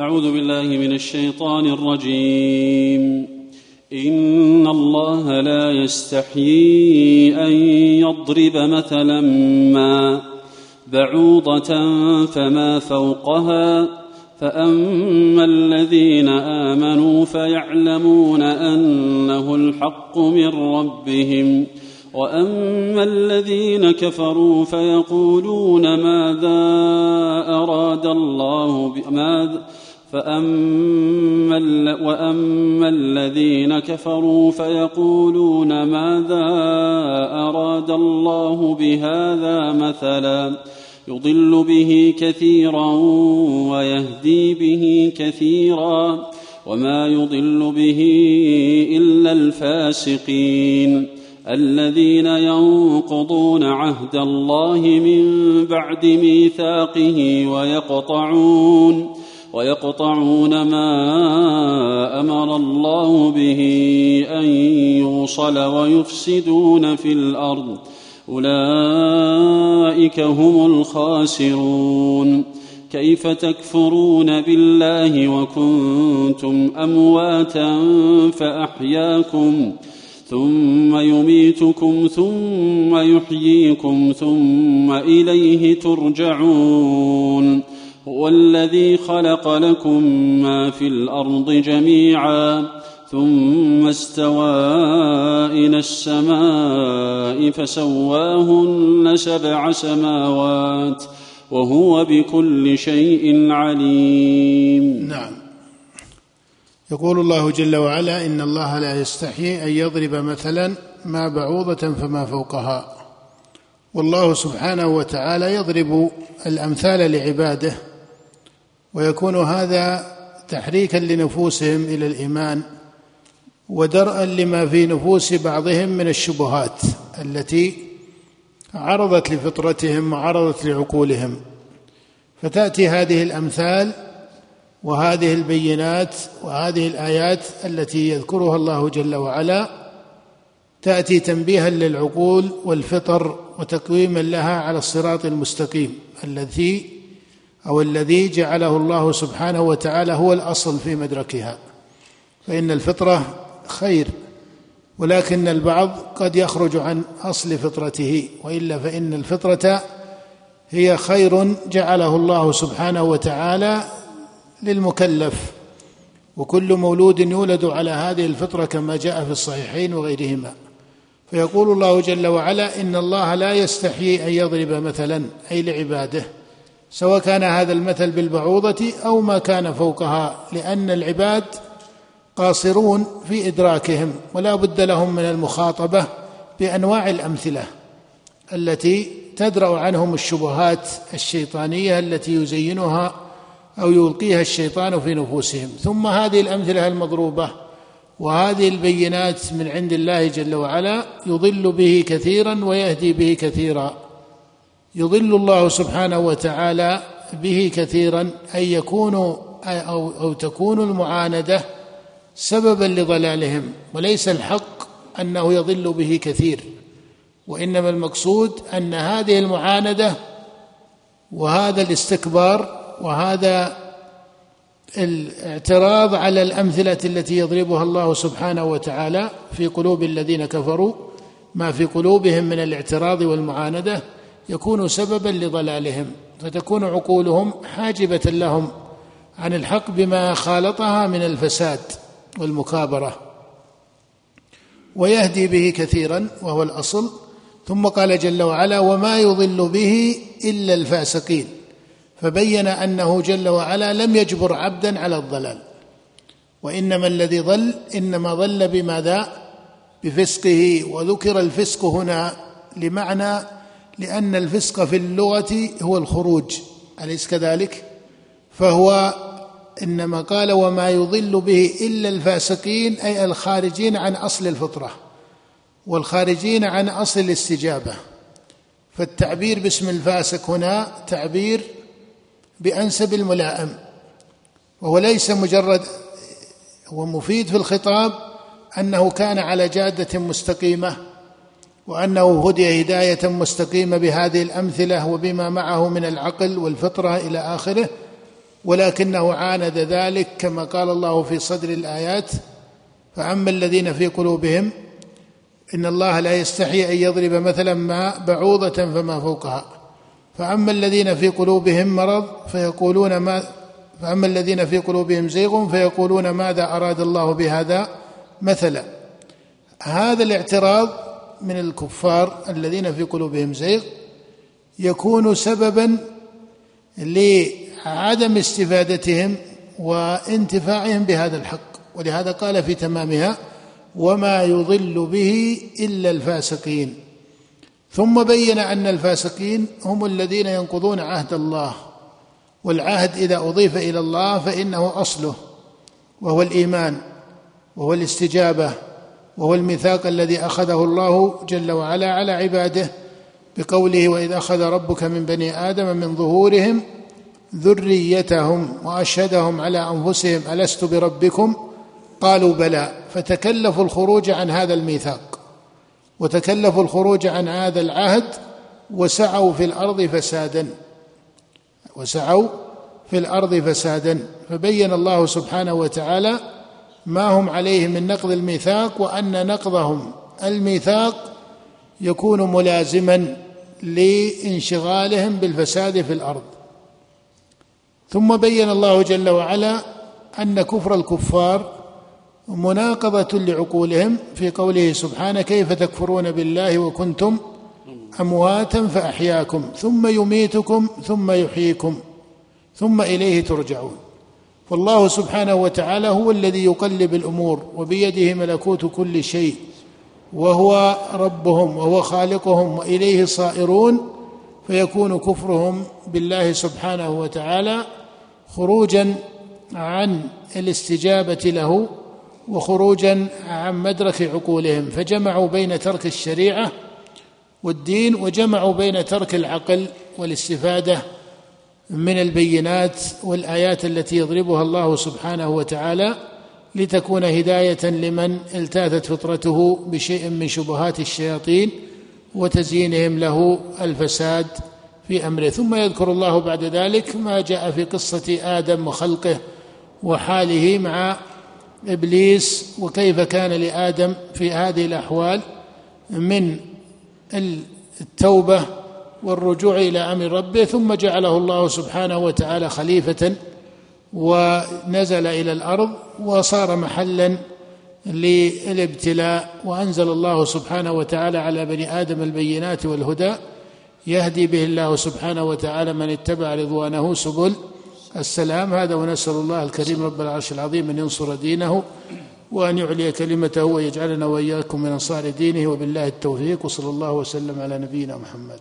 أعوذ بالله من الشيطان الرجيم. إن الله لا يستحيي أن يضرب مثلا ما بعوضة فما فوقها. فأما الذين آمنوا فيعلمون أنه الحق من ربهم. وأما الذين كفروا فيقولون ماذا أراد الله ماذا فأما وأما الذين كفروا فيقولون ماذا أراد الله بهذا مثلا يضل به كثيرا ويهدي به كثيرا وما يضل به إلا الفاسقين الذين ينقضون عهد الله من بعد ميثاقه ويقطعون ويقطعون ما أمر الله به أن يوصل ويفسدون في الأرض. أولئك هم الخاسرون. كيف تكفرون بالله وكنتم أمواتا فأحياكم ثم يميتكم ثم يحييكم ثم إليه ترجعون. هو الذي خلق لكم ما في الأرض جميعا ثم استوى إلى السماء فسواهن سبع سماوات وهو بكل شيء عليم. نعم. يقول الله جل وعلا إن الله لا يستحيي أن يضرب مثلا ما بعوضة فما فوقها. والله سبحانه وتعالى يضرب الأمثال لعباده ويكون هذا تحريكا لنفوسهم إلى الإيمان ودرءا لما في نفوس بعضهم من الشبهات التي عرضت لفطرتهم وعرضت لعقولهم. فتأتي هذه الأمثال وهذه البينات وهذه الآيات التي يذكرها الله جل وعلا تأتي تنبيها للعقول والفطر وتقويما لها على الصراط المستقيم الذي أو الذي جعله الله سبحانه وتعالى هو الأصل في مدركها. فإن الفطرة خير ولكن البعض قد يخرج عن أصل فطرته وإلا فإن الفطرة هي خير جعله الله سبحانه وتعالى للمكلف. وكل مولود يولد على هذه الفطرة كما جاء في الصحيحين وغيرهما. فيقول الله جل وعلا إن الله لا يستحيي أن يضرب مثلا أي لعباده. سواء كان هذا المثل بالبعوضة أو ما كان فوقها لأن العباد قاصرون في إدراكهم ولا بد لهم من المخاطبة بأنواع الأمثلة التي تدرأ عنهم الشبهات الشيطانية التي يزينها أو يلقيها الشيطان في نفوسهم. ثم هذه الأمثلة المضروبة وهذه البينات من عند الله جل وعلا يضل به كثيرا ويهدي به كثيرا. يضل الله سبحانه وتعالى به كثيرا أن يكون أو أو تكون المعاندة سببا لضلالهم وليس الحق أنه يضل به كثير وإنما المقصود أن هذه المعاندة وهذا الاستكبار وهذا الاعتراض على الأمثلة التي يضربها الله سبحانه وتعالى في قلوب الذين كفروا ما في قلوبهم من الاعتراض والمعاندة يكون سببا لضلالهم فتكون عقولهم حاجبة لهم عن الحق بما خالطها من الفساد والمكابرة. ويهدي به كثيرا وهو الأصل. ثم قال جل وعلا وما يضل به إلا الفاسقين فبين أنه جل وعلا لم يجبر عبدا على الضلال. وإنما الذي ضل إنما ضل بماذا؟ بفسقه. وذكر الفسق هنا لمعنى لأن الفسق في اللغة هو الخروج. أليس كذلك؟ فهو إنما قال وما يضل به إلا الفاسقين أي الخارجين عن أصل الفطرة والخارجين عن أصل الاستجابة. فالتعبير باسم الفاسق هنا تعبير بأنسب الملائم وهو ليس مجرد هو مفيد في الخطاب أنه كان على جادة مستقيمة وأنه هدي هداية مستقيمة بهذه الأمثلة وبما معه من العقل والفطرة إلى آخره ولكنه عاند ذلك كما قال الله في صدر الآيات فأما الذين في قلوبهم إن الله لا يستحي أن يضرب مثلا ما بعوضة فما فوقها. فأما الذين في قلوبهم مرض فيقولون ما فأما الذين في قلوبهم زيغ فيقولون ماذا أراد الله بهذا مثلا. هذا الاعتراض من الكفار الذين في قلوبهم زيغ يكون سببا لعدم استفادتهم وانتفاعهم بهذا الحق. ولهذا قال في تمامها وما يضل به إلا الفاسقين ثم بين أن الفاسقين هم الذين ينقضون عهد الله والعهد إذا أضيف إلى الله فإنه أصله وهو الإيمان وهو الاستجابة وهو الميثاق الذي أخذه الله جل وعلا على عباده بقوله وإذ أخذ ربك من بني آدم من ظهورهم ذريتهم وأشهدهم على أنفسهم ألست بربكم؟ قالوا بلى. فتكلفوا الخروج عن هذا الميثاق. وتكلفوا الخروج عن هذا العهد وسعوا في الأرض فسادا. وسعوا في الأرض فسادا. فبين الله سبحانه وتعالى ما هم عليه من نقض الميثاق وأن نقضهم. الميثاق يكون ملازما لانشغالهم بالفساد في الأرض. ثم بين الله جل وعلا أن كفر الكفار مناقضة لعقولهم في قوله سبحانه كيف تكفرون بالله وكنتم أمواتا فأحياكم ثم يميتكم ثم يحييكم ثم إليه ترجعون. والله سبحانه وتعالى هو الذي يقلب الأمور وبيده ملكوت كل شيء وهو ربهم وهو خالقهم وإليه صائرون فيكون كفرهم بالله سبحانه وتعالى خروجا عن الاستجابة له وخروجا عن مدرك عقولهم فجمعوا بين ترك الشريعة والدين وجمعوا بين ترك العقل والاستفادة من البينات والآيات التي يضربها الله سبحانه وتعالى لتكون هداية لمن التاثت فطرته بشيء من شبهات الشياطين وتزيينهم له الفساد في أمره. ثم يذكر الله بعد ذلك ما جاء في قصة آدم وخلقه وحاله مع إبليس وكيف كان لآدم في هذه الأحوال من التوبة والرجوع إلى أمر ربه ثم جعله الله سبحانه وتعالى خليفة ونزل إلى الأرض وصار محلا للابتلاء وأنزل الله سبحانه وتعالى على بني آدم البينات والهدى. يهدي به الله سبحانه وتعالى من اتبع رضوانه سبل السلام. هذا ونسأل الله الكريم رب العرش العظيم أن ينصر دينه وأن يعلي كلمته ويجعلنا وإياكم من أنصار دينه وبالله التوفيق وصلى الله وسلم على نبينا محمد.